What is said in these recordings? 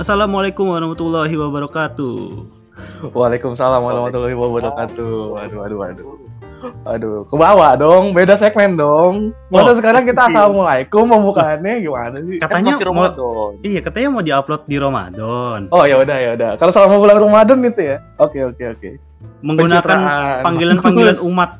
Assalamualaikum warahmatullahi wabarakatuh. Waalaikumsalam warahmatullahi wabarakatuh. Waduh, waduh, waduh. Aduh, ke bawah dong, beda segmen dong. Masa Oh. sekarang kita assalamualaikum pembukaannya gimana sih? Katanya masih mau Ramadan. Iya, katanya mau diupload di Ramadan. Oh ya udah ya udah. Kalau selama bulan Ramadan gitu ya. Oke oke oke. Menggunakan panggilan-panggilan umat.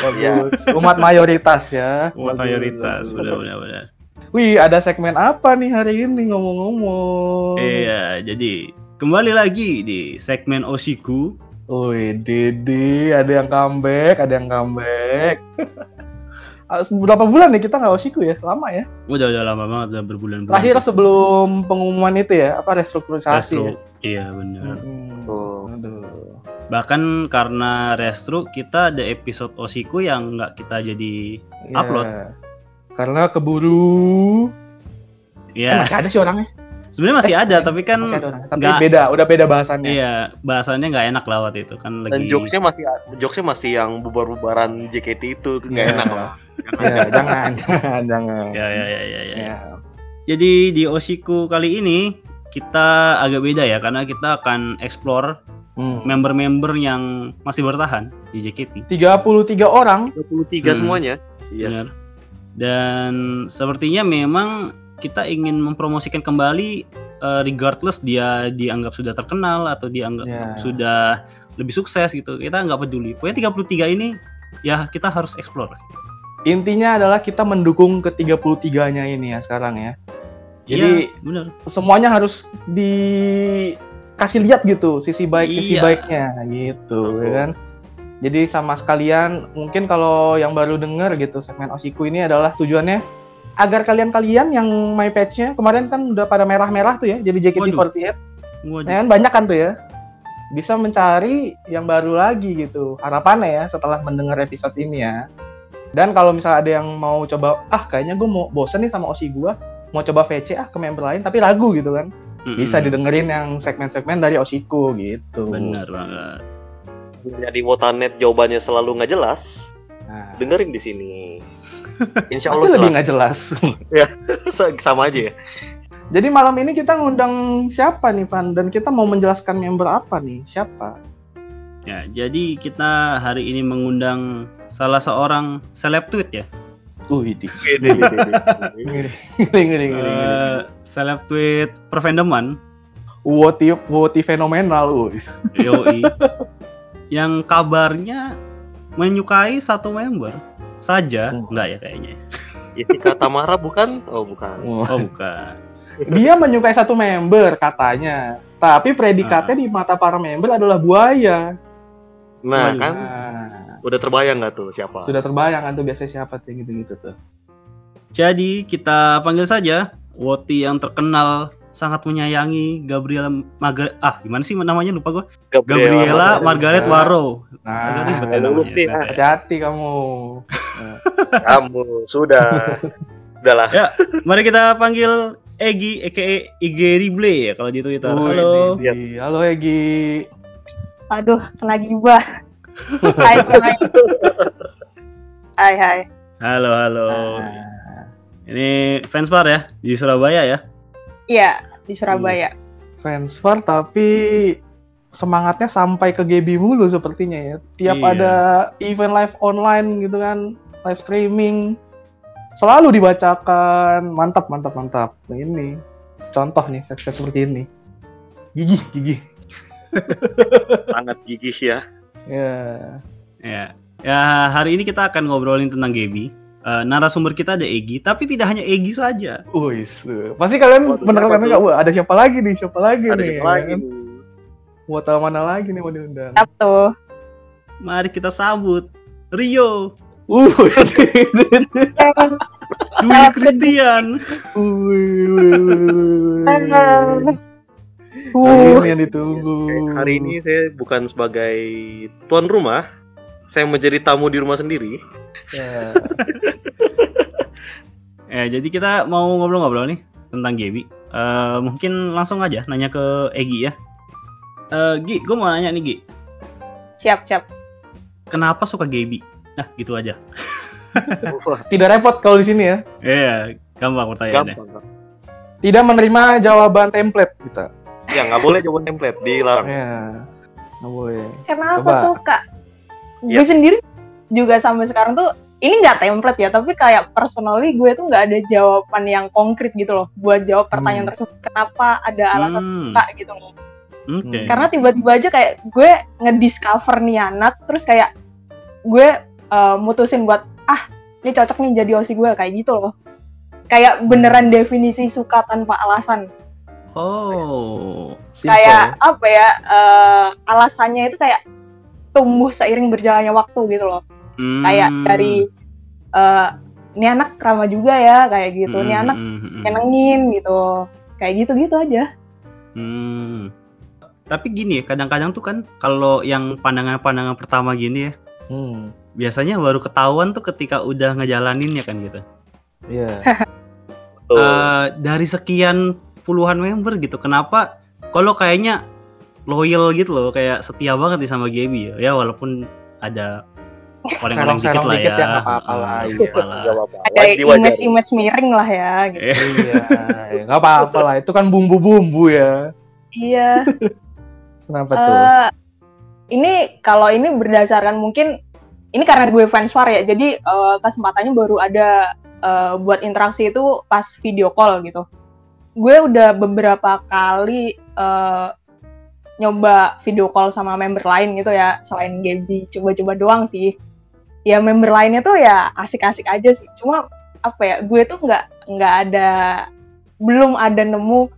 Bagus. Umat mayoritas ya. Umat mayoritas, benar-benar. benar. Wih, ada segmen apa nih hari ini ngomong-ngomong? Iya, jadi kembali lagi di segmen Osiku. Wih, Didi, ada yang comeback, ada yang comeback. Berapa bulan nih kita nggak osiku ya? Lama ya? Udah udah lama banget, udah berbulan-bulan. Terakhir sih. sebelum pengumuman itu ya, apa restrukturisasi Restro. ya? Iya, benar. Hmm, Tuh. Aduh. Bahkan karena restru kita ada episode Osiku yang nggak kita jadi Ya, Upload. Karena keburu. Eh, ya masih ada sih orangnya. sebenarnya masih ada Eh, tapi kan ada. Tapi nggak- beda, udah beda bahasannya. iya bahasannya nggak enak lah waktu itu kan lagi Dan jokesnya masih jokesnya masih yang bubar-bubaran JKT itu nggak Iya. enak lah. Ya, jangan, jangan, jangan. ya ya ya ya, ya. Ya. Jadi di Osiku kali ini kita agak beda ya karena kita akan explore Hmm. member-member yang masih bertahan di JKT 33 orang. 33 Hmm. semuanya. Benar. Dan sepertinya memang kita ingin mempromosikan kembali eh, regardless dia dianggap sudah terkenal atau dianggap Ya. sudah lebih sukses gitu kita nggak peduli pokoknya 33 ini ya kita harus explore Intinya adalah kita mendukung ke 33-nya ini ya sekarang ya. Jadi Iya, bener semuanya harus dikasih lihat gitu sisi baik sisi Iya. baiknya gitu ya kan jadi sama sekalian mungkin kalau yang baru denger gitu segmen osiku ini adalah tujuannya agar kalian-kalian yang my patch-nya kemarin kan udah pada merah-merah tuh ya jadi JKT48 Waduh. kan banyak kan tuh ya. Bisa mencari yang baru lagi gitu harapannya ya setelah mendengar episode ini ya. Dan kalau misalnya ada yang mau coba ah kayaknya gue mau bosen nih sama osi gue mau coba VC ah ke member lain tapi ragu gitu kan. Bisa didengerin yang segmen-segmen dari Osiku gitu. bener banget Jadi Wotanet jawabannya selalu nggak jelas. Nah, Dengerin di sini. Insya pasti Allah lebih jelas. nggak jelas. Sama aja ya. Jadi malam ini kita ngundang siapa nih, Van? Dan kita mau menjelaskan member apa nih? Siapa? ya jadi kita hari ini mengundang salah seorang seleb tweet ya di. Ngeri, ngeri. Eh, seleb tweet perfandoman Woti, Woti fenomenal. Yoi. yang kabarnya menyukai satu member saja, Hmm. enggak ya kayaknya. Jessica Tamara bukan? Oh bukan. Oh, bukan. Dia menyukai satu member katanya. Tapi predikatnya di mata para member adalah buaya. Nah kan Nah, udah terbayang nggak tuh siapa? sudah terbayang kan tuh biasanya siapa tuh gitu-gitu tuh. Jadi kita panggil saja Woti yang terkenal sangat menyayangi Gabriela Margaret ah gimana sih namanya lupa gua Gabriela Margaret Margaret. Waro Nah, ribet ya lulus nih, ya. hati-hati kamu. Kamu sudah. Udahlah. mari kita panggil Egi aka IG Rible ya kalau di Twitter Wih, halo Didi. Halo Egi. Aduh, kena gibah. hai, hai. Hai, hai. halo halo Nah, ini fans bar ya di Surabaya ya Iya, di Surabaya. fans war tapi semangatnya sampai ke GB mulu sepertinya ya. Tiap Iya. ada event live online gitu kan, live streaming selalu dibacakan. Mantap, mantap, mantap. Nah, ini contoh nih fans-fans seperti ini. Gigih, gigih. Sangat gigih ya. Ya. Ya, ya hari ini kita akan ngobrolin tentang Gaby. Eh, narasumber kita ada Egi, tapi tidak hanya Egi saja. Wih, pasti kalian siapa nggak? Wah, ada siapa lagi nih? Siapa lagi Ada nih? siapa lagi kan? nih? Mau tahu mana lagi nih mau diundang? Siap tuh. Mari kita sambut Rio, Uh, Dwi Christian. Uh, ini yang ditunggu. Oke, Hari ini saya bukan sebagai tuan rumah, saya menjadi tamu di rumah sendiri. Ya. Ya, jadi kita mau ngobrol-ngobrol nih tentang Gaby. Eh, mungkin langsung aja nanya ke Egi ya. Eh, Gi, gue mau nanya nih Gi, siap, siap. kenapa suka Gaby? Nah, gitu aja. Tidak repot kalau di sini ya. Iya, gampang pertanyaannya. gampang. Tidak menerima jawaban template kita. Ya nggak boleh coba template, dilarang. Ya, nggak boleh. Karena aku Coba. suka. Gue Yes. sendiri juga sampai sekarang tuh ini nggak template ya, tapi kayak personally gue tuh nggak ada jawaban yang konkret gitu loh buat jawab pertanyaan Hmm. tersebut. Kenapa ada alasan Hmm, suka gitu loh. Oke. Karena tiba-tiba aja kayak gue ngediscover nih anak, terus kayak gue eh, mutusin buat ah ini cocok nih jadi osi gue kayak gitu loh. Kayak beneran definisi suka tanpa alasan. Oh. Simple. Kayak apa ya? eh, alasannya itu kayak tumbuh seiring berjalannya waktu gitu loh. Hmm. Kayak dari eh ini anak ramah juga ya kayak gitu. Ini Hmm, anak hmm, hmm, hmm. nyenengin gitu. Kayak gitu-gitu aja. Hmm. Tapi gini ya, kadang-kadang tuh kan kalau yang pandangan-pandangan pertama gini ya, Hmm, biasanya baru ketahuan tuh ketika udah ngejalaninnya kan gitu. iya. Tuh. Eh, dari sekian puluhan member gitu, kenapa kalau kayaknya loyal gitu loh, kayak setia banget nih sama Gaby ya. Ya walaupun ada oleng-oleng dikit Serong-serong lah dikit ya. ya, nggak apa-apa lah, iya. Ada image-image miring lah ya gitu. Eh, iya, nggak apa-apa lah. Itu kan bumbu-bumbu ya. Iya. Kenapa tuh? Eh, ini kalau ini berdasarkan mungkin ini karena gue fans war ya, jadi eh, kesempatannya baru ada eh, buat interaksi itu pas video call gitu. Gue udah beberapa kali eh, nyoba video call sama member lain gitu ya, selain Gaby coba-coba doang sih. Ya member lainnya tuh ya asik-asik aja sih. Cuma apa ya, gue tuh nggak nggak ada belum ada nemu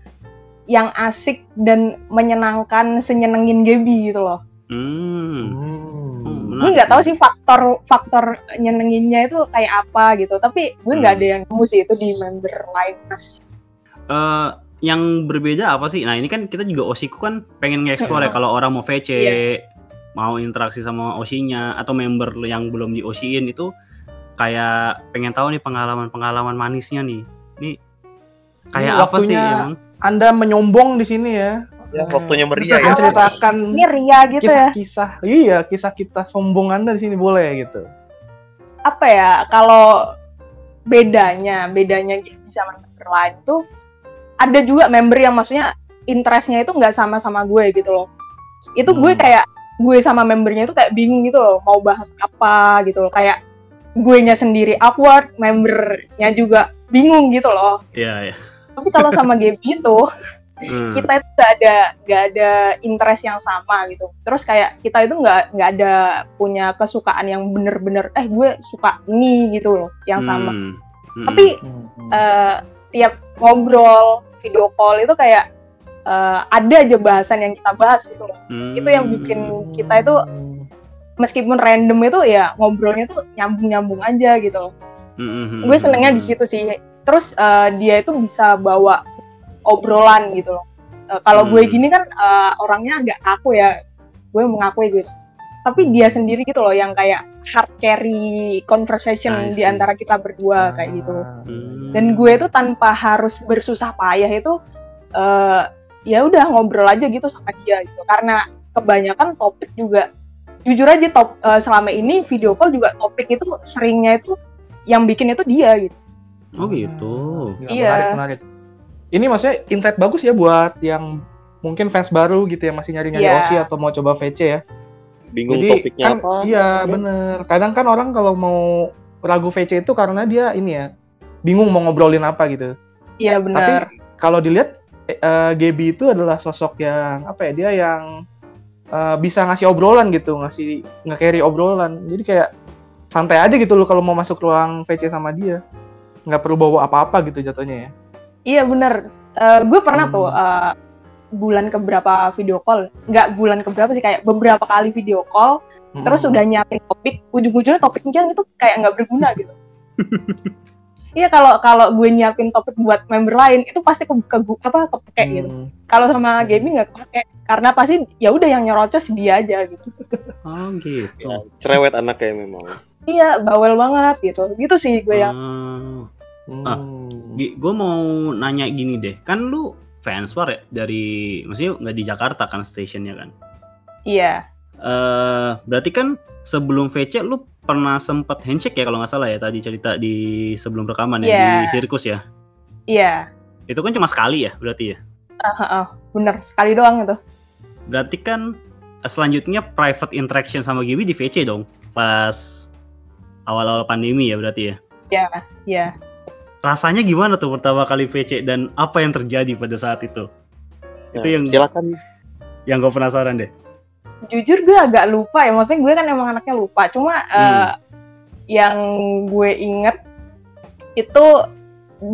yang asik dan menyenangkan senyenengin Gaby gitu loh. Hmm. Hmm. Hmm, Gue nggak tahu sih faktor faktor nyenenginnya itu kayak apa gitu. Tapi gue nggak Hmm. ada yang nemu sih itu di member lain mas. Eh, yang berbeda apa sih? Nah ini kan kita juga osiku kan pengen nge-explore ya kalau orang mau VC, Iya. mau interaksi sama osinya atau member yang belum di osiin itu kayak pengen tahu nih pengalaman-pengalaman manisnya nih. Nih kayak Ini apa sih emang? Anda menyombong di sini ya. Ya, waktunya meriah ya. Menceritakan Ini Ria gitu ya. kisah-kisah. Iya, kisah-kisah sombong Anda di sini boleh gitu. Apa ya kalau bedanya bedanya Gaby sama member lain tuh ada juga member yang maksudnya interestnya itu nggak sama-sama gue gitu loh. Itu gue Hmm. kayak gue sama membernya itu kayak bingung gitu loh mau bahas apa gitu loh kayak gue nya sendiri awkward membernya juga bingung gitu loh Iya, iya. tapi kalau sama Gaby itu Hmm. kita itu nggak ada nggak ada interest yang sama gitu terus kayak kita itu nggak nggak ada punya kesukaan yang bener-bener eh gue suka ini gitu loh yang sama Hmm. Hmm. tapi Hmm. eh, tiap ngobrol video call itu kayak eh, ada aja bahasan yang kita bahas gitu loh. Hmm. itu yang bikin kita itu meskipun random itu ya ngobrolnya tuh nyambung-nyambung aja gitu loh. Hmm, gue senengnya di situ sih. Terus eh, dia itu bisa bawa obrolan gitu loh. Eh, kalau gue Hmm. gini kan eh, orangnya agak aku ya. Gue mengakui gitu tapi dia sendiri gitu loh yang kayak hard carry conversation di antara kita berdua kayak gitu Hmm. dan gue tuh tanpa harus bersusah payah itu eh, ya udah ngobrol aja gitu sama dia gitu karena kebanyakan topik juga jujur aja top eh, selama ini video call juga topik itu seringnya itu yang bikin itu dia gitu Oh gitu. Ya, Iya. Menarik, menarik. Ini maksudnya insight bagus ya buat yang mungkin fans baru gitu ya masih nyari-nyari Iya. OSI atau mau coba VC ya. Bingung Jadi topiknya kan, apa. Iya bener. Kadang kan orang kalau mau ragu VC itu karena dia ini ya bingung mau ngobrolin apa gitu. iya benar Tapi kalau dilihat eh, eh, Gaby itu adalah sosok yang apa ya dia yang eh, bisa ngasih obrolan gitu, ngasih nge-carry obrolan. Jadi kayak santai aja gitu loh kalau mau masuk ruang VC sama dia. Nggak perlu bawa apa-apa gitu jatuhnya ya. Iya bener. Eh, gue pernah Hmm. tuh eh, bulan keberapa video call, nggak bulan keberapa sih kayak beberapa kali video call, terus Mm-mm. udah nyiapin topik, ujung-ujungnya topiknya itu kayak nggak berguna gitu. Iya kalau kalau gue nyiapin topik buat member lain itu pasti ke, ke apa kepake gitu. Hmm. Kalau sama gaming nggak kepake karena pasti ya udah yang nyerocos dia aja gitu. Oh gitu. Ya, cerewet anaknya memang. Iya bawel banget gitu. Gitu sih gue yang Ah. Hmm. gue mau nanya gini deh, kan lu fans war ya dari, maksudnya nggak di Jakarta kan stationnya kan? iya eh berarti kan sebelum VC lu pernah sempet handshake ya kalau nggak salah ya tadi cerita di sebelum rekaman ya Iya. di sirkus ya. iya Itu kan cuma sekali ya berarti ya. Ah, ah, ah. bener sekali doang itu Berarti kan selanjutnya private interaction sama Gibi di VC dong pas awal-awal pandemi ya berarti ya. ya ya Rasanya gimana tuh pertama kali VC dan apa yang terjadi pada saat itu? Itu Nah, yang silakan. yang gue penasaran deh. jujur gue agak lupa ya maksudnya gue kan emang anaknya lupa cuma Hmm. eh, yang gue inget itu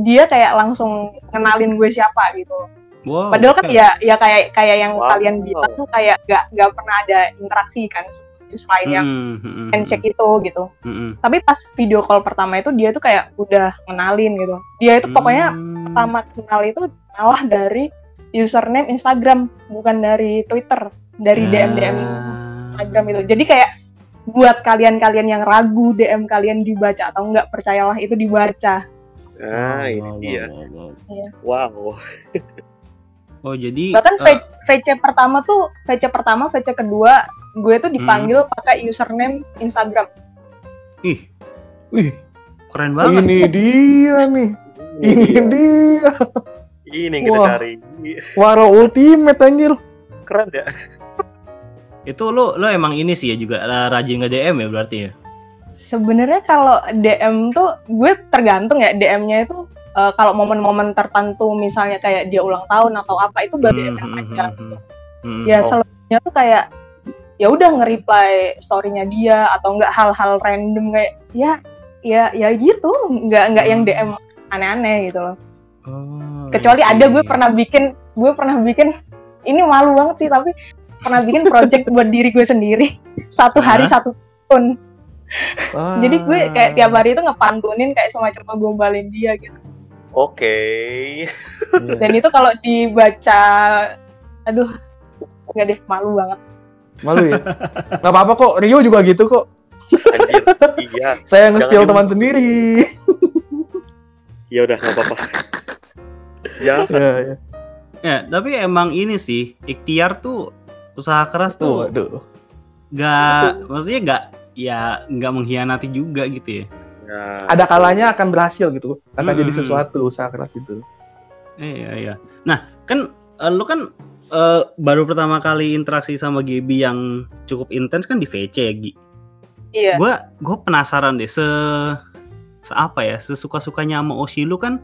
dia kayak langsung kenalin gue siapa gitu Wow. padahal kan ya ya kayak kayak yang Wow. kalian bilang tuh kayak gak gak pernah ada interaksi kan selain yang Hmm, hmm, hmm, handshake itu gitu hmm, hmm. tapi pas video call pertama itu dia tuh kayak udah kenalin gitu dia itu pokoknya Hmm. pertama kenal itu malah dari username Instagram bukan dari Twitter dari DM DM Ah. Instagram itu. Jadi kayak buat kalian-kalian yang ragu DM kalian dibaca atau enggak, percayalah itu dibaca. Nah, ini Wow, wow, dia. wow, wow. Wow. Oh jadi Bahkan V- VC pertama tuh, VC pertama, VC kedua, gue tuh dipanggil pakai username Instagram. ih Wih, keren banget. ini dia nih. Ini dia. Ini yang kita Wah. cari. Waro Ultimate anjir. Keren ya? Itu lo lo emang ini sih ya juga rajin nge DM ya berarti ya. Sebenarnya kalau DM tuh gue tergantung ya DM-nya itu eh, kalau momen-momen tertentu misalnya kayak dia ulang tahun atau apa itu baru DM Hmm, hmm, aja. hmm, hmm. Hmm. Ya Oh. selebihnya tuh kayak ya udah nge-reply story-nya dia atau enggak hal-hal random kayak ya ya ya gitu, enggak enggak yang Hmm. DM aneh-aneh gitu loh. Oh, Kecuali ada gue pernah bikin gue pernah bikin ini malu banget sih tapi pernah bikin project buat diri gue sendiri satu hari Hah? satu tahun. Ah. Jadi gue kayak tiap hari itu ngepantunin kayak semacam ngegombalin dia gitu. Oke. Iya. Dan itu kalau dibaca aduh nggak deh malu banget. Malu ya? Gak apa-apa kok, Rio juga gitu kok. Anjir. iya. Saya nge-steal Jangan teman sendiri. Ya udah nggak apa-apa. Jangan. ya, ya. Ya, tapi emang ini sih ikhtiar tuh usaha keras Tuh, aduh. nggak maksudnya nggak ya nggak mengkhianati juga gitu ya. Ya, Ada kalanya akan berhasil gitu. Akan Hmm. jadi sesuatu usaha keras itu. Iya iya. Nah kan eh, lu kan eh, baru pertama kali interaksi sama GB yang cukup intens kan di VC ya Gi. Iya. Gua gue penasaran deh se, se apa ya sesuka sukanya sama Oshi lu kan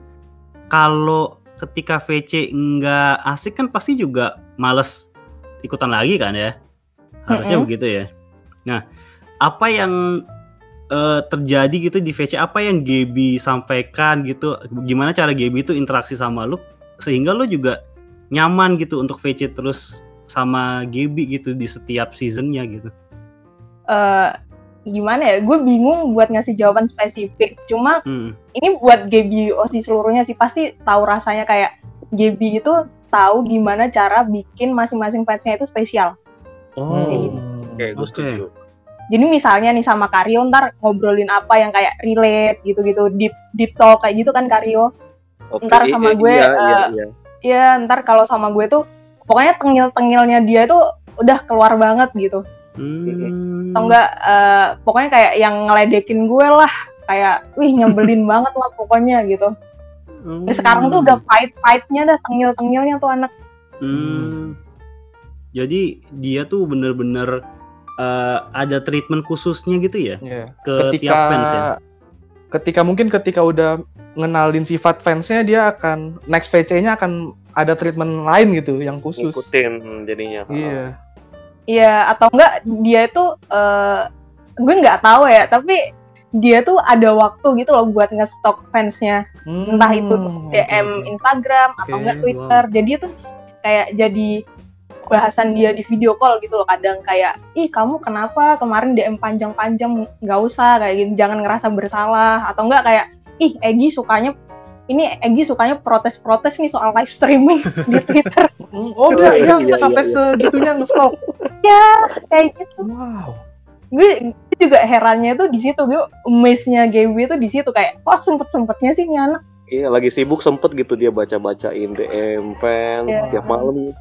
kalau ketika VC nggak asik kan pasti juga males ikutan lagi kan ya harusnya Mm-mm. begitu ya. Nah apa yang eh, terjadi gitu di VC apa yang GB sampaikan gitu gimana cara GB itu interaksi sama lu sehingga lu juga nyaman gitu untuk VC terus sama GB gitu di setiap seasonnya gitu. eh gimana ya? Gue bingung buat ngasih jawaban spesifik. Cuma Hmm. ini buat Gaby Osi seluruhnya sih pasti tahu rasanya kayak Gaby itu tahu gimana cara bikin masing-masing fansnya itu spesial. Oh. Oke, gue Oke. setuju. Jadi misalnya nih sama Karyo ntar ngobrolin apa yang kayak relate gitu-gitu, deep deep talk kayak gitu kan Karyo. Oke, Ntar sama gue, Iya, iya, eh, iya. Iya, ntar kalau sama gue tuh pokoknya tengil-tengilnya dia tuh udah keluar banget gitu. Hmm. Atau enggak eh, pokoknya kayak yang ngeledekin gue lah, kayak wih nyebelin banget lah pokoknya gitu. Hmm. Nah, sekarang tuh udah fight-fightnya dah tengil-tengilnya tuh anak. Hmm. Jadi dia tuh bener-bener eh, ada treatment khususnya gitu ya Iya. ke ketika tiap fans ya. ketika mungkin ketika udah ngenalin sifat fansnya dia akan next VC-nya akan ada treatment lain gitu yang khusus. Ngikutin jadinya. Iya. Iya, atau enggak dia itu eh gue nggak tahu ya, tapi dia tuh ada waktu gitu loh buat nge-stalk fansnya. Entah itu Hmm, DM oke. Instagram atau Oke, enggak Twitter. Jadi itu kayak jadi bahasan dia di video call gitu loh kadang kayak ih kamu kenapa kemarin DM panjang-panjang nggak usah kayak gitu jangan ngerasa bersalah atau enggak kayak ih Egi sukanya ini Egi sukanya protes-protes nih soal live streaming di Twitter Hmm, Oh, dia Iya, iya, iya, sampai iya. segitunya nge-stalk. kayak gitu Wow. gue gue juga herannya tuh di situ gue amaze-nya Gaby tuh di situ kayak wah sempet-sempetnya sih nih anak Iya, lagi sibuk sempet gitu dia baca-bacain DM fans Iya. tiap malam.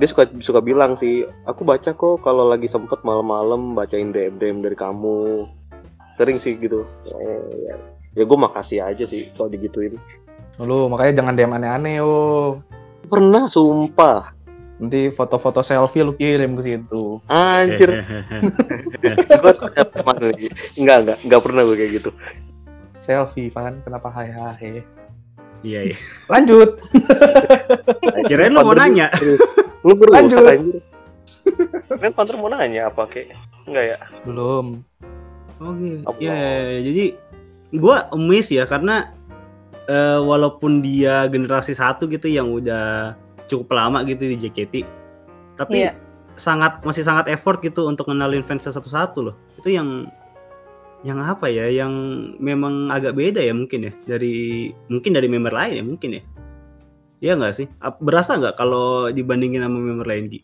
Dia suka suka bilang sih, aku baca kok kalau lagi sempet malam-malam bacain DM DM dari kamu. Sering sih gitu. Eh, ya, ya gue makasih aja sih kalau digituin. Lu makanya jangan DM aneh-aneh yo. Pernah sumpah. Nanti foto-foto selfie lu kirim ke situ. Anjir. Enggak, enggak, enggak pernah gue kayak gitu. Selfie, Van. Kenapa hai hai? Iya, iya. Lanjut. Kirain lu mau nanya. Lu berusaha Lanjut. anjir. Kan Panther mau nanya apa kek? Enggak ya? Belum. Oke. Allah. Ya, ya, ya. jadi gua amazed ya karena eh, walaupun dia generasi satu gitu yang udah cukup lama gitu di JKT, tapi Iya. sangat masih sangat effort gitu untuk kenalin fansnya satu-satu loh. Itu yang yang apa ya? Yang memang agak beda ya mungkin ya dari mungkin dari member lain ya mungkin ya. Iya nggak sih? Berasa nggak kalau dibandingin sama member lain Gi?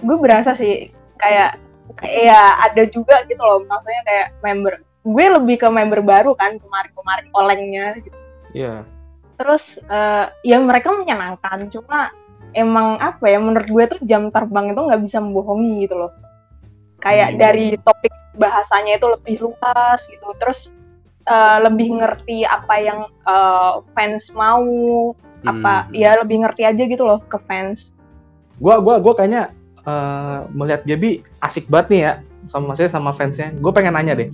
gue berasa sih kayak ya ada juga gitu loh maksudnya kayak member gue lebih ke member baru kan kemarin-kemarin olengnya gitu. Iya. terus eh, ya mereka menyenangkan cuma emang apa ya menurut gue tuh jam terbang itu nggak bisa membohongi gitu loh kayak Hmm. dari topik bahasanya itu lebih luas gitu terus eh, lebih ngerti apa yang eh, fans mau apa Hmm. ya lebih ngerti aja gitu loh ke fans Gua gua gua kayaknya eh, melihat Gaby asik banget nih ya sama saya sama fansnya. Gue pengen nanya deh.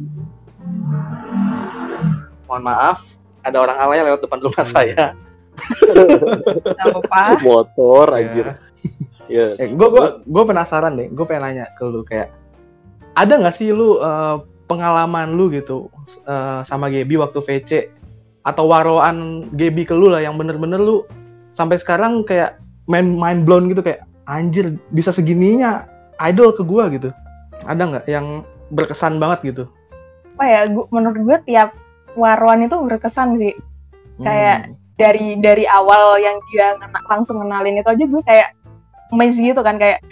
Mohon maaf, ada orang alay lewat depan rumah saya. nggak apa-apa Motor Ya. anjir. Ya. Eh, gue gua, gua penasaran deh. Gue pengen nanya ke lu kayak ada nggak sih lu eh, pengalaman lu gitu eh, sama Gaby waktu VC atau waroan Gaby ke lu lah yang bener-bener lu sampai sekarang kayak main mind blown gitu kayak anjir bisa segininya idol ke gua gitu. Ada nggak yang berkesan banget gitu? apa ya gua, menurut gue tiap waruan itu berkesan sih Kayak- Hmm. dari dari awal yang dia ngena- langsung kenalin itu aja gue kayak amazed gitu kan kayak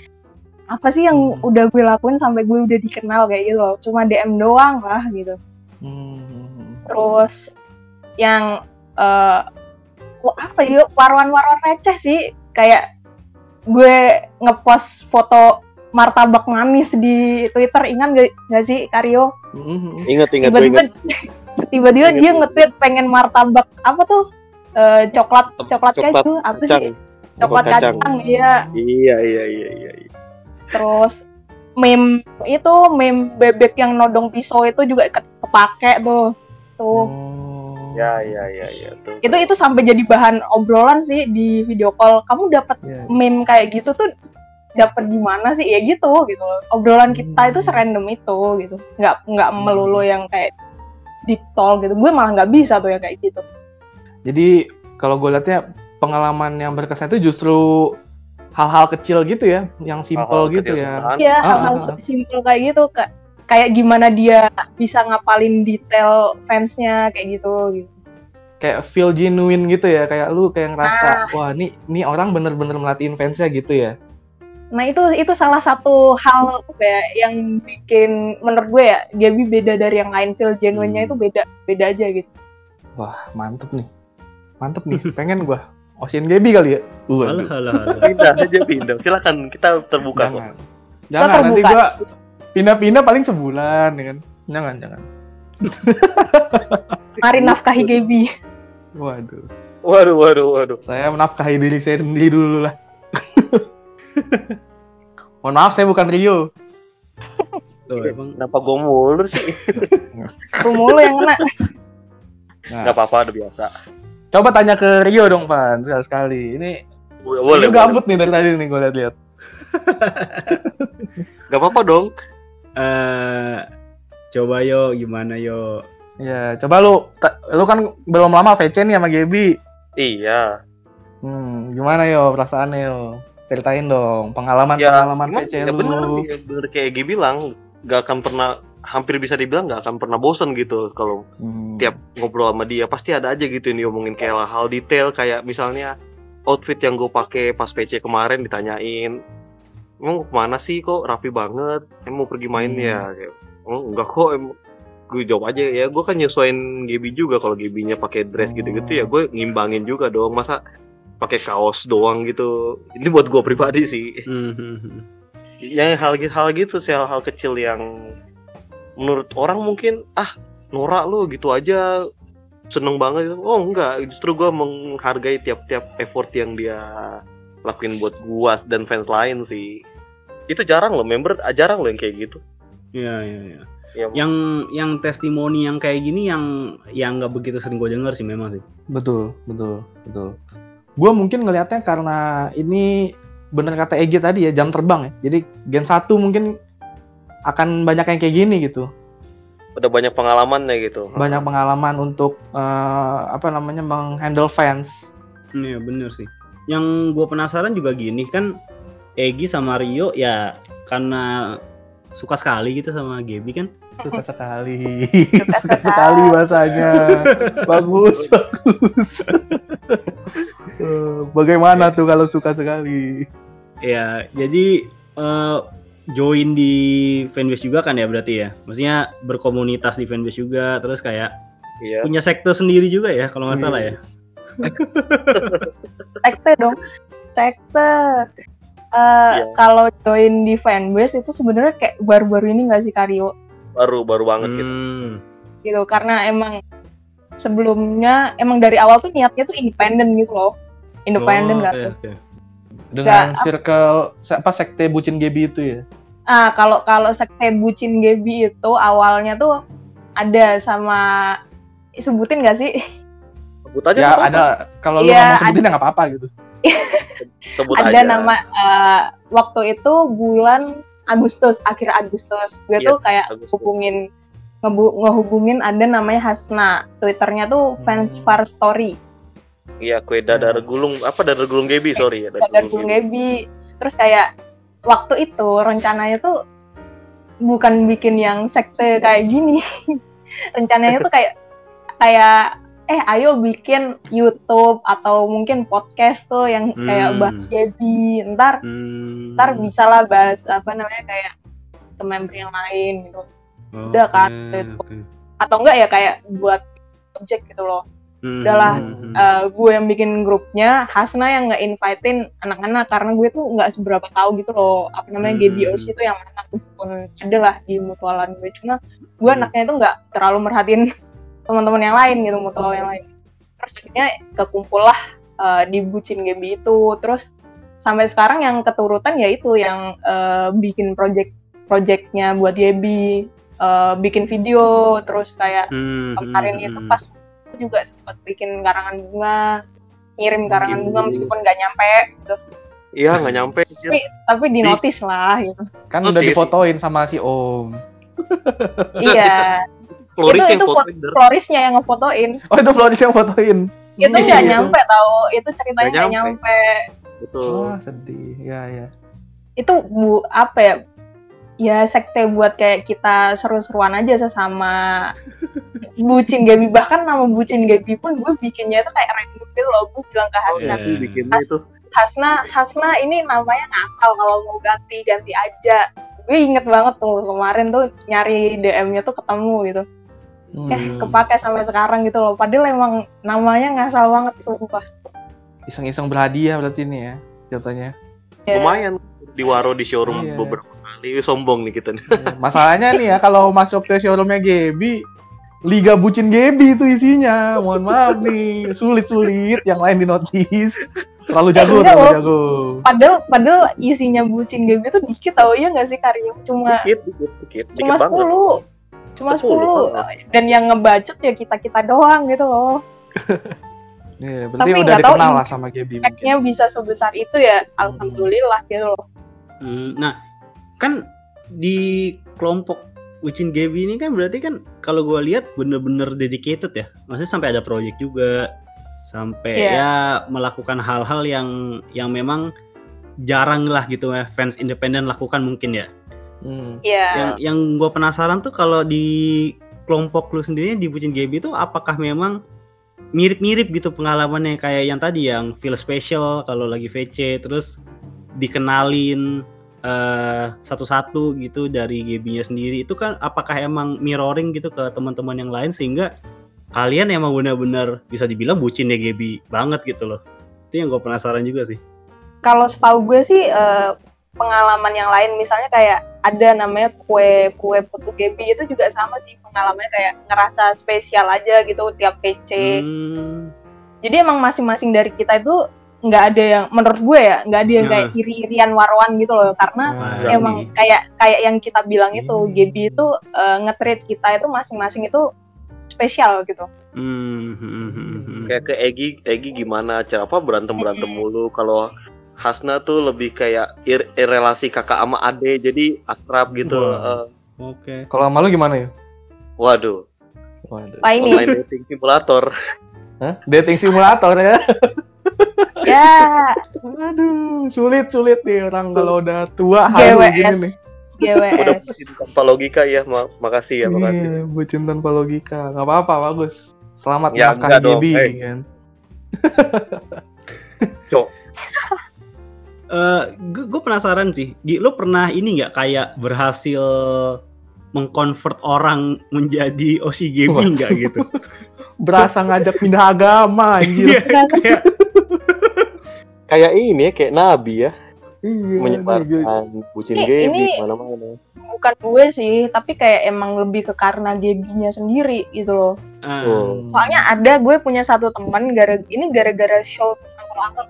apa sih yang Hmm. udah gue lakuin sampai gue udah dikenal kayak gitu loh cuma DM doang lah gitu Hmm. terus yang eh wah, apa ya waruan-waruan receh sih kayak gue ngepost foto martabak manis di Twitter ingat gak, gak sih Karyo Hmm. Ingat ingat gue tiba-tiba ingat. tiba-tiba dia nge-tweet pengen martabak apa tuh Eh, coklat coklat Coklat keju apa kacang. sih coklat kacang. kacang iya Iya iya iya iya. Terus meme itu meme bebek yang nodong pisau itu juga ke- kepake tuh tuh. Oh. Ya ya ya ya. Tuh, itu itu sampai jadi bahan obrolan sih di video call. Kamu dapat Iya. meme kayak gitu tuh dapat gimana sih? Ya gitu gitu. Obrolan kita itu serandom itu gitu. Nggak nggak melulu yang kayak deep talk gitu. Gue malah nggak bisa tuh ya kayak gitu. Jadi kalau gue liatnya pengalaman yang berkesan itu justru hal-hal kecil gitu ya, yang simple gitu ya. Iya, Ah, hal-hal ah, ah. simpel kayak gitu Kak. Kayak gimana dia bisa ngapalin detail fansnya kayak gitu gitu. Kayak feel genuine gitu ya, kayak lu kayak ngerasa wah nih nih orang bener-bener melatihin fansnya gitu ya. Nah, itu itu salah satu hal ya yang bikin menurut gue ya Gaby beda dari yang lain feel genuine-nya Hmm. itu beda beda aja gitu. Wah mantep nih, mantep nih. Pengen gua Ocean Gaby kali ya. Alah, Waduh. alah, alah. Pindah aja pindah. Silakan kita terbuka kok. Jangan, jangan nanti gua pindah-pindah paling sebulan ya kan. Jangan jangan. Mari nafkahi Gaby. Waduh. Waduh waduh waduh. Saya menafkahi diri saya sendiri dulu lah. Mohon maaf, saya bukan Rio. Tuh, emang Kenapa gue mulu sih? Lu mulu yang kena. Nah, Gak apa-apa udah biasa. Coba tanya ke Rio dong, Pan, sekali-sekali. Ini Boleh gabut nih dari tadi nih gue lihat-lihat. Gak apa-apa dong. eh coba yo gimana yo? Ya, coba lu, lu kan belum lama VC nih sama Gaby. Iya. Hmm, gimana yo perasaannya yo? Ceritain dong Ya pengalaman-pengalaman gimana? VC Ya lu. bener, ya bener kayak Egi bilang. Gak akan pernah hampir bisa dibilang gak akan pernah bosan gitu kalau Hmm. tiap ngobrol sama dia. Pasti ada aja gitu yang diomongin kayak hal detail kayak misalnya outfit yang gue pakai pas PC kemarin ditanyain emang ke mana sih kok? Rapi banget. Emang mau pergi main Hmm. ya Kayak, oh, enggak kok. Emang gue jawab aja ya gue kan nyesuain Gaby juga. Kalau Gabynya pakai dress Oh. gitu-gitu ya gue ngimbangin juga dong. Masa pakai kaos doang gitu? Ini buat gue pribadi sih. Hmm, hmm, hmm. yang hal hal gitu sih hal-hal kecil yang menurut orang mungkin ah norak lu gitu aja seneng banget. Oh enggak, justru gue menghargai tiap-tiap effort yang dia lakuin buat gua dan fans lain sih. Itu jarang loh member, ah, jarang loh yang kayak gitu. Iya iya iya. Ya, Yang yang testimoni yang kayak gini yang yang nggak begitu sering gue denger sih memang sih. Betul, betul, betul. Gue mungkin ngelihatnya karena ini bener kata Egi tadi ya jam terbang ya. Jadi Gen 1 mungkin akan banyak yang kayak gini gitu. udah banyak pengalamannya gitu. Banyak pengalaman untuk eh, apa namanya menghandle fans. Iya bener sih. Yang gue penasaran juga gini kan Egi sama Rio ya karena suka sekali gitu sama Gaby kan. Suka sekali. Suka sekali bahasanya. bagus, bagus. Eh, Bagaimana tuh kalau suka sekali? Ya jadi eh, join di fanbase juga kan ya berarti ya. Maksudnya berkomunitas di fanbase juga terus kayak Iya. punya sekte sendiri juga ya kalau nggak salah ya. sekte dong sekte Eh, Iya. kalau join di fanbase itu sebenarnya kayak baru-baru ini nggak sih Karyo Baru baru banget gitu. Hmm. gitu karena emang sebelumnya emang dari awal tuh niatnya tuh independen gitu loh independen Oh, nggak oke, tuh Dengan circle se- apa sekte bucin Gebi itu ya? ah kalau kalau sekte bucin Gebi itu awalnya tuh ada sama sebutin nggak sih Sebut aja ya nggak apa-apa. ada kalau lu nggak mau sebutin ya nggak apa-apa gitu. Sebut ada aja. nama eh, waktu itu bulan Agustus akhir Agustus gue tuh Yes, kayak Agustus. hubungin ngehubungin ada namanya Hasna twitternya tuh fans Hmm. far story Iya, kue dadar gulung apa dadar gulung Gebi, sorry ya. dan Bung Gebi terus kayak waktu itu rencananya tuh bukan bikin yang sekte kayak gini rencananya tuh kayak kayak eh ayo bikin YouTube atau mungkin podcast tuh yang kayak Hmm. bahas Gebi ntar Hmm. ntar bisa lah bahas apa namanya kayak ke member yang lain gitu udah kan, itu. oke. atau enggak ya kayak buat objek gitu loh Hmm, Udahlah, hmm, hmm. Eh, gue yang bikin grupnya Hasna yang nggak invitein anak-anak karena gue tuh nggak seberapa tahu gitu loh apa namanya Hmm. GBOC itu yang mana meskipun ada lah di mutualan gue cuma gue Hmm. anaknya itu nggak terlalu merhatiin teman-teman yang lain gitu mutual yang lain terus akhirnya kekumpul lah eh, di bucin GB itu terus sampai sekarang yang keturutan ya itu yang eh, bikin project projectnya buat GB eh, bikin video terus kayak Hmm, kemarin hmm, itu hmm. pas aku juga sempat bikin karangan bunga ngirim karangan bunga meskipun nggak nyampe gitu. Iya, nggak nyampe. tapi tapi di notice lah gitu Kan Oh, udah iya difotoin sama si Om. iya Floris itu yang itu fotoin. Florisnya yang ngefotoin Oh itu Floris yang fotoin. itu nggak Iya. nyampe tahu itu ceritanya Nggak nggak nyampe. Betul. Wah sedih. Ya ya. itu bu apa ya ya sekte buat kayak kita seru-seruan aja sesama bucin Gabi bahkan nama bucin Gabi pun gue bikinnya itu kayak random gitu loh gue bilang ke Oh, Hasna iya. sih bikinnya itu. Hasna Hasna ini namanya ngasal kalau mau ganti ganti aja gue inget banget tuh kemarin tuh nyari DM-nya tuh ketemu gitu eh Hmm. kepake sampai sekarang gitu loh padahal emang namanya ngasal banget sumpah Iseng-iseng berhadiah berarti ini ya jatuhnya. Ya. Lumayan di waro di showroom Iya. beberapa kali. Sombong nih kita nih. Ya, Masalahnya nih ya kalau masuk ke showroomnya Gebi, Liga Bucin Gebi itu isinya. Mohon maaf nih, sulit-sulit. Yang lain di notice. Terlalu jago, Enggak, terlalu jago. padahal padahal isinya bucin Gaby tuh dikit tau ya nggak sih Karim cuma Dikit, dikit, dikit, dikit cuma banget. 10 cuma 10, 10 dan yang ngebacot ya kita kita doang gitu loh Iya, berarti Tapi udah tahu dikenal lah sama Gebi mungkin. Impact-nya bisa sebesar itu ya alhamdulillah gitu loh Hmm, Nah, kan di kelompok Ucin Gaby ini kan berarti kan kalau gue lihat bener-bener dedicated ya. Maksudnya sampai ada project juga, sampai Iya. ya melakukan hal-hal yang yang memang jarang lah gitu ya fans independen lakukan mungkin ya. Hmm. Iya Yang yang gue penasaran tuh kalau di kelompok lu sendiri di Bucin Gaby itu apakah memang mirip-mirip gitu pengalamannya kayak yang tadi yang feel special kalau lagi VC terus dikenalin eh, satu-satu gitu dari GB-nya sendiri. Itu kan apakah emang mirroring gitu ke teman-teman yang lain sehingga kalian emang benar-benar bisa dibilang bucin ya GB banget gitu loh. Itu yang gue penasaran juga sih. Kalau setahu gue sih eh, pengalaman yang lain misalnya kayak ada namanya kue kue putu Gebi itu juga sama sih pengalamannya kayak ngerasa spesial aja gitu tiap PC Hmm. jadi emang masing-masing dari kita itu nggak ada yang menurut gue ya nggak ada yang Ya. kayak iri-irian warwan gitu loh karena Ya, emang ini. kayak kayak yang kita bilang itu Hmm. Gebi itu eh, nge-treat kita itu masing-masing itu spesial gitu Hmm, hmm, hmm. Kayak ke Egi, Egi gimana cara apa berantem berantem mulu. Kalau Hasna tuh lebih kayak ir- ir- relasi kakak sama ade, jadi akrab gitu. Wah. Eh, Oke. Kalau sama lu gimana ya? waduh, Waduh. Pak ini online dating simulator. Hah? Dating simulator ya? ya Aduh, sulit sulit nih orang Sulit. kalau udah tua halu gini nih. GWS Udah GWS bucin tanpa logika ya, ma- makasih ya, makasih. Iya, bucin tanpa logika. Gak apa-apa, bagus. Selamat Ya, enggak dong, Gaby, eh. kan. gue penasaran sih, Gi, lu pernah ini nggak kayak berhasil mengkonvert orang menjadi OC Wah. gaming nggak gitu? Berasa ngajak pindah agama anjir. Iya, kayak Kayak ini ya, kayak nabi ya, Iya, iya. menyebarkan bucin Ini- game ini- di mana-mana. bukan gue sih tapi kayak emang lebih ke karena Gebinya sendiri gitu loh Oh. soalnya ada gue punya satu teman gara ini gara-gara show angkel-angkel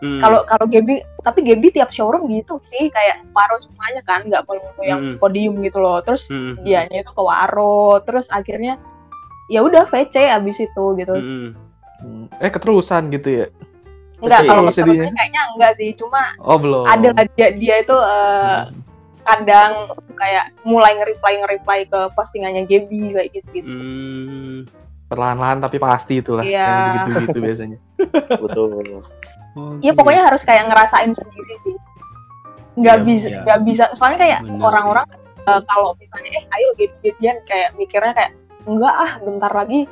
hmm, kalau kalau Gebi tapi Gebi tiap showroom gitu sih kayak waro semuanya kan nggak perlu yang Hmm. podium gitu loh terus hmm, dianya itu ke waro terus akhirnya ya udah VC abis itu gitu hmm, Hmm. Eh, keterusan gitu ya? Enggak kalau ya jadinya? kayaknya enggak sih cuma Oh, belum. ada dia, dia itu eh, Hmm. kadang kayak mulai nge-reply nge-reply ke postingannya Gebi kayak gitu gitu hmm. Perlahan-lahan tapi pasti itulah. Iya. Yang begitu-gitu biasanya. Betul. Oh, Iya gitu. pokoknya harus kayak ngerasain sendiri sih. Nggak Iya, bisa, iya. nggak bisa. Soalnya kayak orang-orang eh, kalau misalnya eh ayo gede-gedean kayak mikirnya kayak enggak ah bentar lagi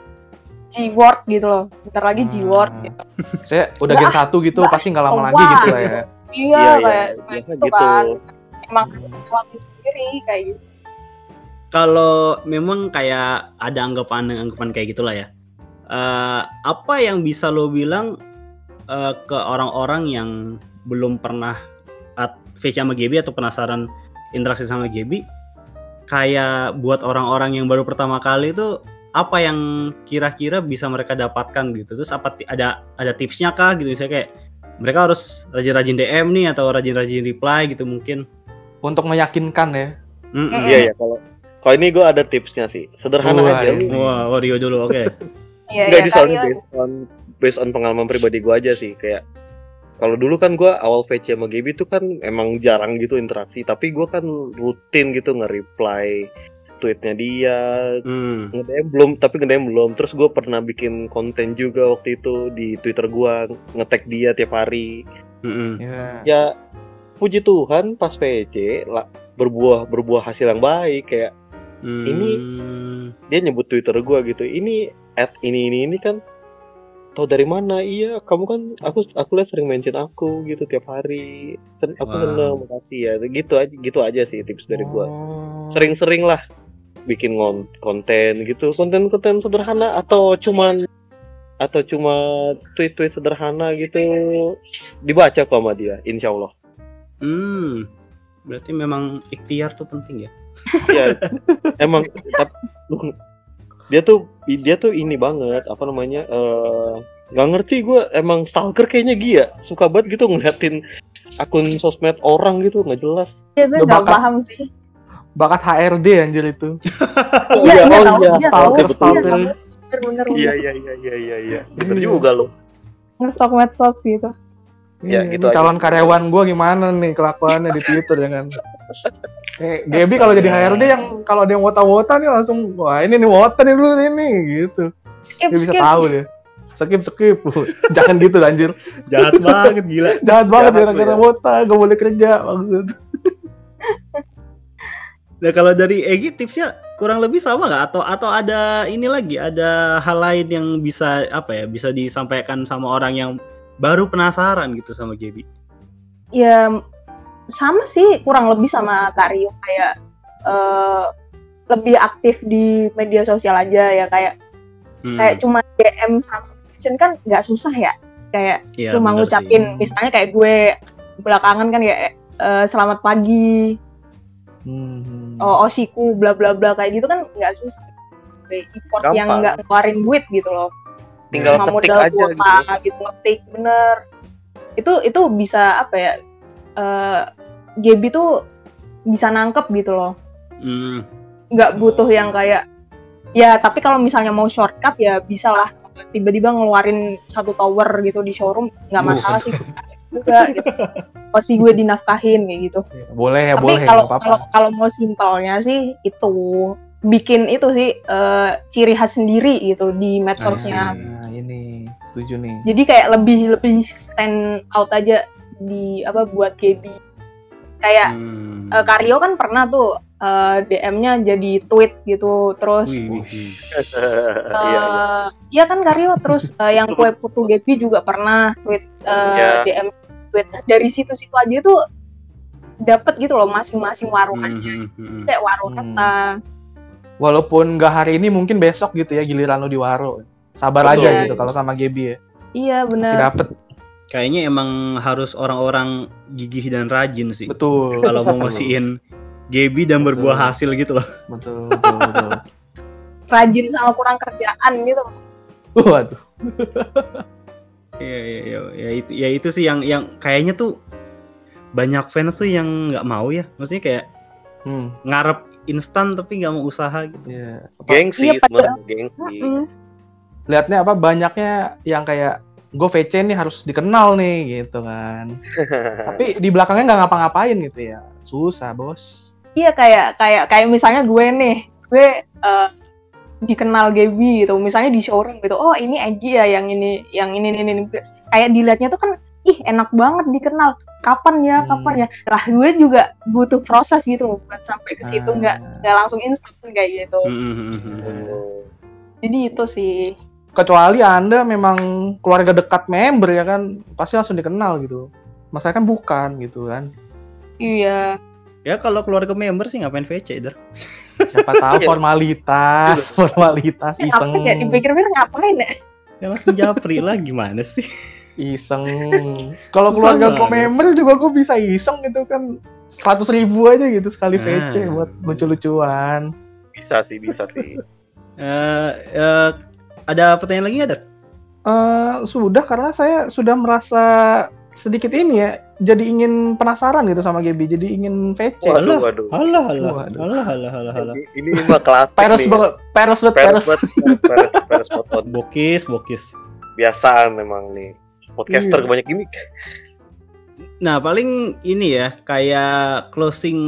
G-word gitu loh. Bentar lagi G-word Hmm. gitu. Saya udah gen satu gitu, enggak. pasti nggak lama Oh, lagi gitu lah ya. Iya Iya, kayak, iya, kayak biasa gitu, gitu. kan. Emang ngelakuin sendiri kayak gitu. kalau memang kayak ada anggapan-anggapan kayak gitulah ya. eh, apa yang bisa lo bilang eh, ke orang-orang yang belum pernah at VC sama Gaby atau penasaran interaksi sama Gaby? Kayak buat orang-orang yang baru pertama kali itu apa yang kira-kira bisa mereka dapatkan gitu? Terus apa ada ada tipsnya kah gitu? Misalnya kayak mereka harus rajin-rajin DM nih atau rajin-rajin reply gitu mungkin? Untuk meyakinkan ya. Mm-mm. Mm-mm. Iya, iya, kalau kalau ini gue ada tipsnya sih. Sederhana Wah, aja. ini. lu Wah, Wario dulu, oke. Iya, Enggak iya ini kan, soalnya iya. based on based on pengalaman pribadi gue aja sih kayak kalau dulu kan gue awal VC sama Gaby itu kan emang jarang gitu interaksi tapi gue kan rutin gitu nge-reply tweetnya dia Hmm. nge-DM belum tapi nge-DM belum terus gue pernah bikin konten juga waktu itu di Twitter gue nge-tag dia tiap hari Mm-mm. Ya. ya puji Tuhan pas VC lah berbuah berbuah hasil yang baik kayak Ini- Hmm. dia nyebut Twitter gua gitu. Ini at ini ini ini kan tahu dari mana? Iya, kamu kan aku aku lihat sering mention aku gitu tiap hari. Sen, aku Wow. seneng, makasih ya. Gitu aja gitu aja sih tips dari gua. Oh. Sering-sering lah bikin konten gitu, konten-konten sederhana atau cuman atau cuma tweet-tweet sederhana gitu dibaca kok sama dia, insya Allah. Hmm. Berarti memang ikhtiar tuh penting ya. Iya, emang tap- dia tuh dia tuh ini banget apa namanya eh nggak ngerti gue emang stalker kayaknya dia suka banget gitu ngeliatin akun sosmed orang gitu nggak jelas Iya, gue nggak paham sih. Bakat HRD anjir itu. Oh iya, iya, iya, oh tahu, iya, iya, tahu. betul. Iya. Bener, iya iya iya iya iya iya bener juga loh Ngestok medsos gitu. Ya, Iya, gitu aja calon karyawan gua gimana nih kelakuannya di Twitter ya kan. Eh, Gaby kalau jadi HRD yang kalau ada yang wota-wota nih langsung wah ini nih wota nih dulu ini gitu. Skip, Dia bisa skip. tahu deh. Skip skip. Jangan gitu anjir. Jahat banget gila. Jahat banget Jahat gara-gara ya. wota gak boleh kerja maksud. Nah kalau dari Egi tipsnya kurang lebih sama nggak atau atau ada ini lagi ada hal lain yang bisa apa ya bisa disampaikan sama orang yang baru penasaran gitu sama Gaby. ya sama sih kurang lebih sama Kak Rio kayak eh, lebih aktif di media sosial aja ya kayak Hmm, kayak cuma DM sama mention kan nggak susah ya kayak iya, cuma ngucapin sih. misalnya kayak gue belakangan kan ya eh, selamat pagi, Hmm. Oh, osiku, bla bla bla kayak gitu kan nggak susah. Kayak Effort yang nggak ngeluarin duit gitu loh. Tinggal Cuma ketik modal aja gitu. kuota gitu, ngetik bener. Itu itu bisa apa ya? eh Gaby tuh bisa nangkep gitu loh. Hmm. nggak butuh yang kayak ya tapi kalau misalnya mau shortcut ya bisa lah tiba-tiba ngeluarin satu tower gitu di showroom nggak Uh. masalah sih juga gitu pasti gue dinafkahin kayak gitu Boleh ya, tapi boleh. kalau kalau kalau mau simpelnya sih itu bikin itu sih eh, ciri khas sendiri gitu di medsosnya Nah, ini setuju nih. jadi kayak lebih lebih stand out aja di apa buat Gaby kayak Hmm. eh, Karyo kan pernah tuh eh, DM-nya jadi tweet gitu terus Wih, wih, wih. Iya, kan Karyo terus eh, yang kue putu Gaby juga pernah tweet eh, Iya. DM tweet dari situ-situ aja tuh dapat gitu loh masing-masing warung Hmm, hmm, hmm. kayak warung Hmm. kata Walaupun nggak hari ini mungkin besok gitu ya giliran lo di Waro. Sabar Betul. aja gitu kalau sama Gaby ya. iya Masih bener dapet. Kayaknya emang harus orang-orang gigih dan rajin sih. Betul. Kalau mau ngasihin Gaby dan berbuah Betul. hasil gitu loh. betul, betul, betul. rajin sama kurang kerjaan gitu Waduh. Iya, iya, iya, ya itu, ya itu sih yang yang kayaknya tuh banyak fans tuh yang nggak mau ya. Maksudnya kayak Hmm, ngarep instan tapi nggak mau usaha gitu. Apa- Gengsi Iya, sebenarnya gengsi. Mm-mm. lihatnya apa banyaknya yang kayak gue VC nih harus dikenal nih gitu kan. Tapi di belakangnya nggak ngapa-ngapain gitu ya. Susah bos. iya kayak kayak kayak misalnya gue nih gue eh, dikenal Gaby gitu misalnya di showroom gitu oh ini Egi ya yang ini yang ini ini, ini. kayak dilihatnya tuh kan ih enak banget dikenal kapan ya Hmm. kapan ya lah gue juga butuh proses gitu loh buat sampai ke situ Ah. nggak nggak langsung instan kayak gitu Hmm, hmm, hmm, hmm, hmm. jadi itu sih Kecuali anda memang keluarga dekat member ya kan, pasti langsung dikenal gitu. Masa kan bukan gitu kan. iya Ya kalau keluarga member sih ngapain VC, Der? Siapa tahu Iya. formalitas, formalitas Eh, iseng. apa ya dipikir-pikir ngapain ya Ya langsung japri lah gimana sih? iseng. Kalau keluarga gue member juga gue bisa iseng gitu kan. Seratus ribu aja gitu sekali Ah. VC buat lucu-lucuan. Bisa sih, bisa sih. Eh, eh, ada pertanyaan lagi nggak, Der? Eh sudah karena saya sudah merasa sedikit ini ya, jadi ingin penasaran gitu sama Gaby, jadi ingin VC. Waduh, waduh. Halah, halah, Waduh. halah, halah, halah, halah. Ini, ini mah klasik Peres nih. banget, peres banget, Peres, peres. peres, peres. Bokis, bokis. Biasaan memang nih. Podcaster Iya. kebanyak gimmick. Nah, paling ini ya, kayak closing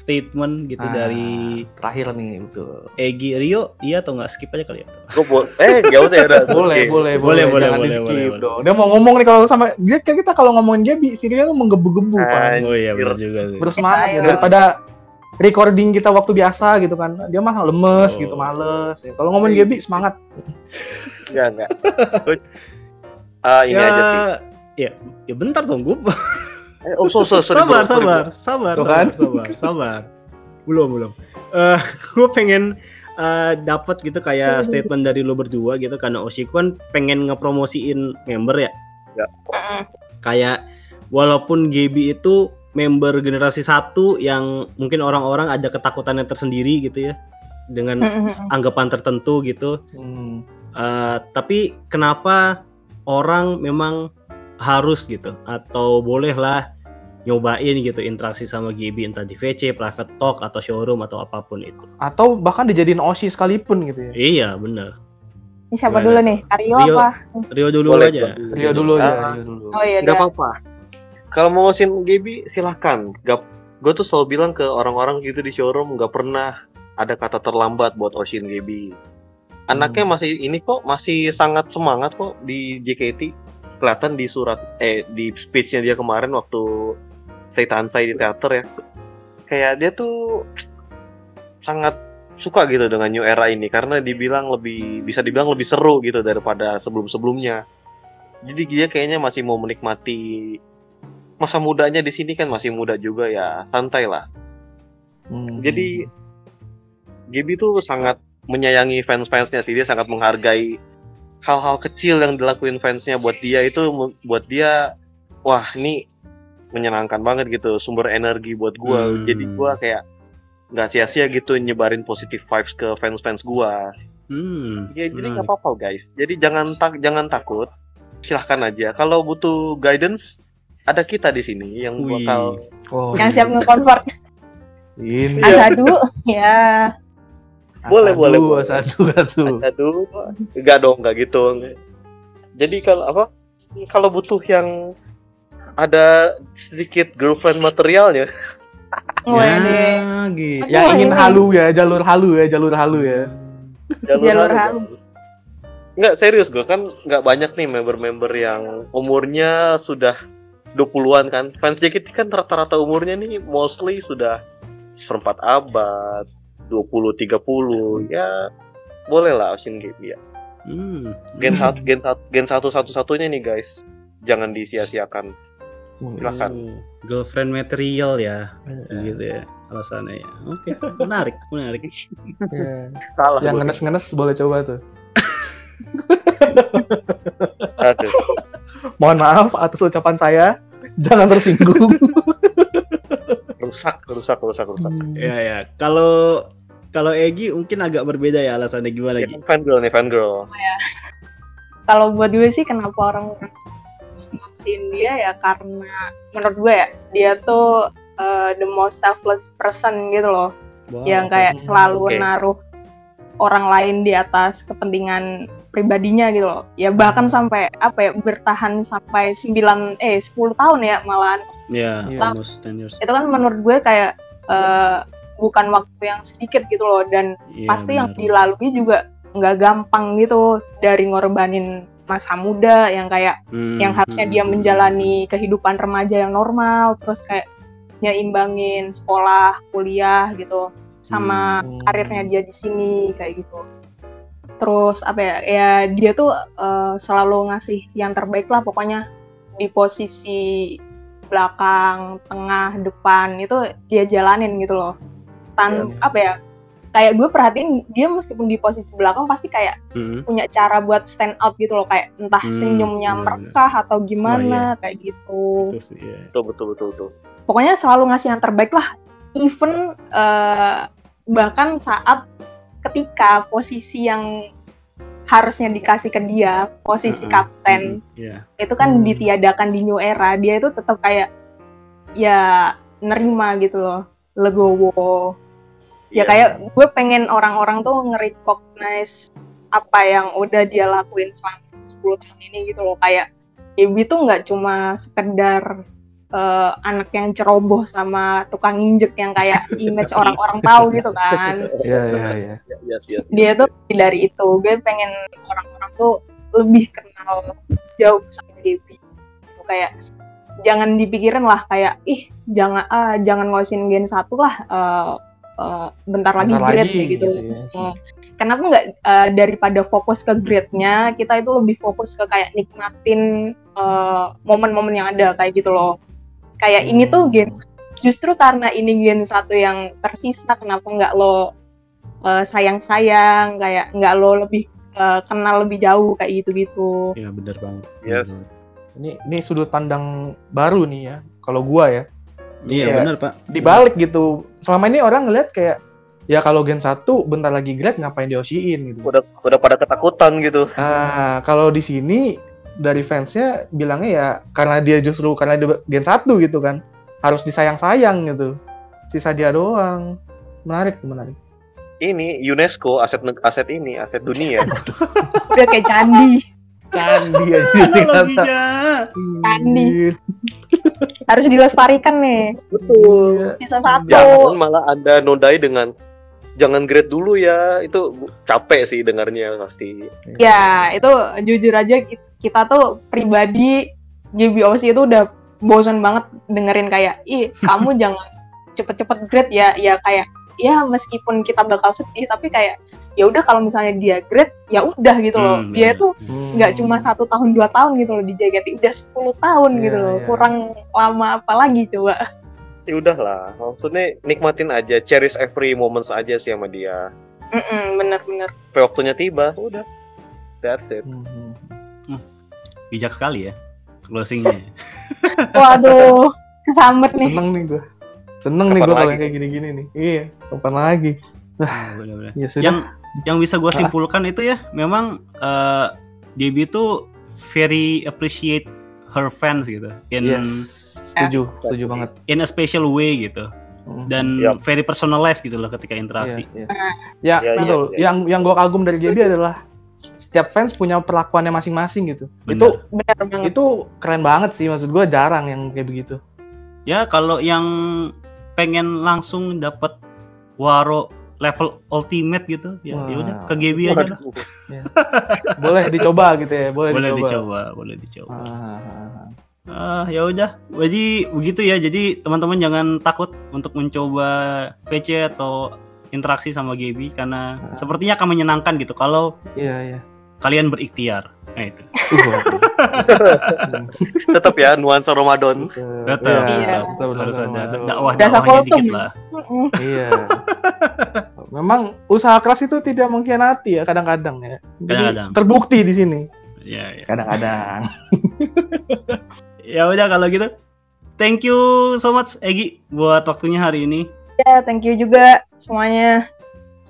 statement gitu Ah, dari terakhir nih betul. Egi Rio, iya atau nggak skip aja kali ya? Gue buat eh gak usah ya udah. Boleh, kayak- boleh, Boleh, boleh, boleh, jangan boleh, di-skip boleh, boleh. dong. Dia mau ngomong nih kalau sama dia kan kita kalau ngomongin Gaby, si dia menggebu-gebu. Anjir. Oh iya benar juga sih. Bersemangat ya daripada recording kita waktu biasa gitu kan. Dia mah lemes Oh. gitu, males. Ya, Kalau ngomongin Gaby semangat. Enggak, enggak. Ah, ini ya, aja sih. Ya, ya bentar dong, gue. Eh, oh, so, so, sorry, sabar, bro, sorry, sabar, bro. sabar, sabar, kan? sabar, sabar. Belum, belum. Eh, gue pengen eh dapat gitu kayak statement dari lo berdua gitu karena Oshiku kan pengen ngepromosiin member ya. Mm-mm. Kayak walaupun GB itu member generasi satu yang mungkin orang-orang ada ketakutannya tersendiri gitu ya dengan anggapan tertentu gitu. Hmm. Eh, tapi kenapa orang memang harus gitu atau bolehlah nyobain gitu interaksi sama GB entah di VC, private talk atau showroom atau apa pun itu. Atau bahkan dijadiin Oshi sekalipun gitu ya. Iya benar. Ini siapa Gimana dulu nih Aryo Rio. apa Rio dulu Boleh, aja. Rio dulu aja, Ah, Rio dulu. oh iya Gak dia. apa-apa. Kalau mau ngosin Gaby silahkan. Gak, gue tuh selalu bilang ke orang-orang gitu di showroom gak pernah ada kata terlambat buat Oshin Gaby. Anaknya Hmm. masih ini kok masih sangat semangat kok di JKT. Kelihatan di surat eh di speechnya dia kemarin waktu saya Tansai di teater ya. Kayak dia tuh sangat suka gitu dengan new era ini karena dibilang lebih bisa dibilang lebih seru gitu daripada sebelum-sebelumnya. Jadi dia kayaknya masih mau menikmati masa mudanya di sini kan masih muda juga ya, santai lah. Hmm. Jadi Gibi tuh sangat menyayangi fans-fansnya sih, dia sangat menghargai hal-hal kecil yang dilakuin fansnya buat dia itu buat dia wah ini menyenangkan banget gitu sumber energi buat gua Hmm. jadi gua kayak nggak sia-sia gitu nyebarin positive vibes ke fans-fans gua Hmm. ya jadi nggak menarik. apa-apa guys jadi jangan tak jangan takut silahkan aja kalau butuh guidance ada kita di sini yang Wih. bakal Oh, yang siap nge-convert ini. Asadu ya Boleh, Asadu, boleh, boleh. Asadu, asadu. aduh enggak dong enggak gitu jadi kalau apa kalau butuh yang ada sedikit girlfriend materialnya. Ya, gitu. Yang ingin ini. halu ya, jalur halu ya, jalur halu ya. jalur, Jalur halu, halu. Bang. Nggak serius gue kan nggak banyak nih member-member yang umurnya sudah 20-an kan. Fans JKT kan rata-rata umurnya nih mostly sudah seperempat abad, 20 30 ya boleh lah Ocean Gate ya. Hmm. Gen Hmm. 1 gen 1 gen 1 satu-satunya nih guys. Jangan disia-siakan. Silakan. Oh, girlfriend material ya, Iya. gitu ya alasannya ya. Oke, menarik, menarik. Iya. Salah Yang ngenes-ngenes boleh coba tuh. Aduh. Mohon maaf atas ucapan saya. Jangan tersinggung. Rusak, rusak, rusak, rusak. Ya ya. Kalau kalau Egi mungkin agak berbeda ya alasannya gimana Ya, Gi? fan girl nih, fan girl. kalau buat gue sih kenapa orang ngasihin dia ya karena menurut gue ya dia tuh uh, the most selfless person gitu loh Wow. yang kayak selalu Oke. naruh orang lain di atas kepentingan pribadinya gitu loh ya bahkan sampai apa ya bertahan sampai 9 eh 10 tahun ya malahan Ya, Iya. almost 10 years. itu kan menurut gue kayak uh, bukan waktu yang sedikit gitu loh dan Iya, pasti yang benar. dilalui juga nggak gampang gitu dari ngorbanin masa muda yang kayak Hmm, yang harusnya hmm, dia hmm. menjalani kehidupan remaja yang normal terus kayak nyeimbangin sekolah kuliah gitu sama Hmm. karirnya dia di sini kayak gitu terus apa ya ya dia tuh eh, selalu ngasih yang terbaik lah pokoknya di posisi belakang tengah depan itu dia jalanin gitu loh tan Iya. apa ya kayak gue perhatiin dia meskipun di posisi belakang pasti kayak Hmm, punya cara buat stand out gitu loh kayak entah Hmm, senyumnya bener-bener. merkah atau gimana kayak gitu iya. Betul, betul, betul, betul. pokoknya selalu ngasih yang terbaik lah even eh, bahkan saat ketika posisi yang harusnya dikasih ke dia posisi Heeh, kapten hmm, Iya. itu kan Hmm. ditiadakan di new era dia itu tetap kayak ya nerima gitu loh legowo ya Iya. kayak gue pengen orang-orang tuh nge-recognize apa yang udah dia lakuin selama 10 tahun ini gitu loh kayak Ibi tuh nggak cuma sekedar eh, anak yang ceroboh sama tukang injek yang kayak image orang-orang tahu gitu kan Iya, iya, iya. Ya, yes, yes. dia tuh dari itu gue pengen orang-orang tuh lebih kenal jauh sama Gitu, kayak jangan dipikirin lah kayak ih jangan ah jangan ngosin gen satu lah eh, eh, bentar lagi Bentar grade lagi, gitu, gitu ya. Hmm. kenapa nggak eh, daripada fokus ke grade-nya kita itu lebih fokus ke kayak nikmatin eh, momen-momen yang ada kayak gitu loh kayak ini tuh Hmm. gen justru karena ini gen satu yang tersisa kenapa nggak lo eh, sayang-sayang kayak nggak lo lebih eh, kenal lebih jauh kayak gitu-gitu Iya, benar banget. Yes. Ini ini sudut pandang baru nih ya. Kalau gua ya, Iya, Iya. benar, Pak. dibalik gitu. Selama ini orang ngeliat kayak ya kalau Gen 1 bentar lagi grade ngapain diosiin gitu. Udah udah pada ketakutan gitu. Nah, kalau di sini dari fansnya bilangnya ya karena dia justru karena dia Gen 1 gitu kan. Harus disayang-sayang gitu. Sisa dia doang. Menarik, menarik. Ini UNESCO aset aset ini, aset dunia. udah kayak candi Candi aja Analoginya. Candi. harus dilestarikan nih Betul. Iya. bisa satu Jangan malah Anda nodai dengan jangan grade dulu ya. Itu capek sih dengarnya pasti. ya itu jujur aja ki- kita tuh pribadi GBOC itu udah bosan banget dengerin kayak ih kamu jangan cepet-cepet grade ya ya kayak ya meskipun kita bakal sedih tapi kayak ya udah kalau misalnya dia grade ya udah gitu loh Hmm, dia benar. tuh Hmm. nggak cuma satu tahun dua tahun gitu loh di JKT udah 10 tahun Iya, gitu loh iya. kurang lama apa lagi coba Ya udahlah. Maksudnya nikmatin aja, cherish every moments aja sih sama dia. Mm-mm, bener-bener Sampai waktunya tiba, udah. That's it. Hmm. Bijak sekali ya closingnya. waduh Kesamber nih. Seneng nih gue. Seneng nih Kapan gue kalau lagi? yang kayak gini-gini nih. Iya, kapan lagi? Ah, bener-bener. Ya sudah. yang yang bisa gue simpulkan itu ya memang eh Gaby itu very appreciate her fans gitu in Yes. Setuju, setuju banget. in a special way gitu Mm. dan Yap. very personalized gitu loh ketika interaksi. Iya, iya. Ah. Ya, Iya, iya, betul. iya. Yang yang gue kagum dari Gaby adalah setiap fans punya perlakuannya masing-masing gitu. Benar. Itu Benar banget. itu keren banget sih maksud gue jarang yang kayak begitu. Ya kalau yang pengen langsung dapat waro level ultimate gitu ya ya udah ke Gaby aja lah. Boleh dicoba gitu ya, boleh, Boleh dicoba. dicoba, boleh dicoba. Ah. Ah, ya udah. Jadi begitu ya. Jadi teman-teman jangan takut untuk mencoba VC atau interaksi sama Gaby karena Ah. sepertinya akan menyenangkan gitu kalau Iya, iya. kalian berikhtiar. Nah itu. Tetap ya nuansa Ramadan. Betul, Iya. Harus ada dakwah dakwahnya dikit lah. Iya. Memang usaha keras itu tidak mengkhianati ya kadang-kadang ya. Jadi Kadang-kadang. Terbukti di sini. Ya, ya. Kadang-kadang. ya udah kalau gitu. Thank you so much Egi buat waktunya hari ini. Ya, thank you juga semuanya.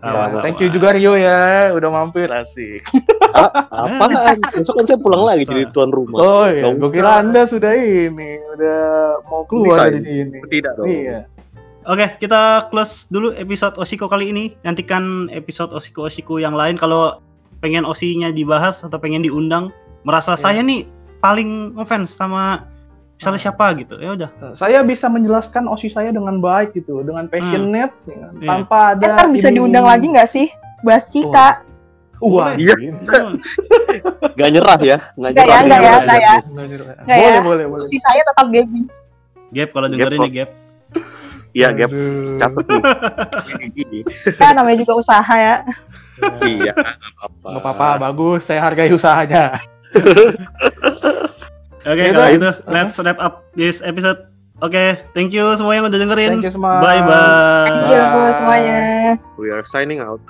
Ya, Sama-sama. thank you juga Rio ya, udah mampir asik. Apaan? Besok kan saya pulang lagi jadi tuan rumah. Oh iya, gue kira anda sudah ini, udah mau keluar Bisa, dari sini. Tidak dong. Iya. Oke, kita close dulu episode Osiko kali ini. Nantikan episode Osiko-Osiko yang lain kalau pengen Osinya dibahas atau pengen diundang, merasa Iya. saya nih paling ngefans sama misalnya Ah. siapa gitu. Ya udah. Saya bisa menjelaskan osi saya dengan baik gitu, dengan passionate, ya, Iya. tanpa ada. Ntar bisa ini- diundang lagi nggak sih? Bahas Cika. Wah, Iya. Hmm. Gak nyerah ya, nggak ya, nyerah. nggak ya, nggak ya. Boleh, ya. boleh, boleh. Si saya tetap Gaby. Gap kalau dengerin ya Gap. Iya, Gap. Catat nih. Kan namanya juga usaha ya. Iya, Nggak apa-apa, bagus. Saya hargai usahanya. Oke, Ya kalau gitu let's wrap up this episode. Oke, thank you semua yang udah dengerin. Thank you semua. Bye bye. Thank you semuanya. We are signing out.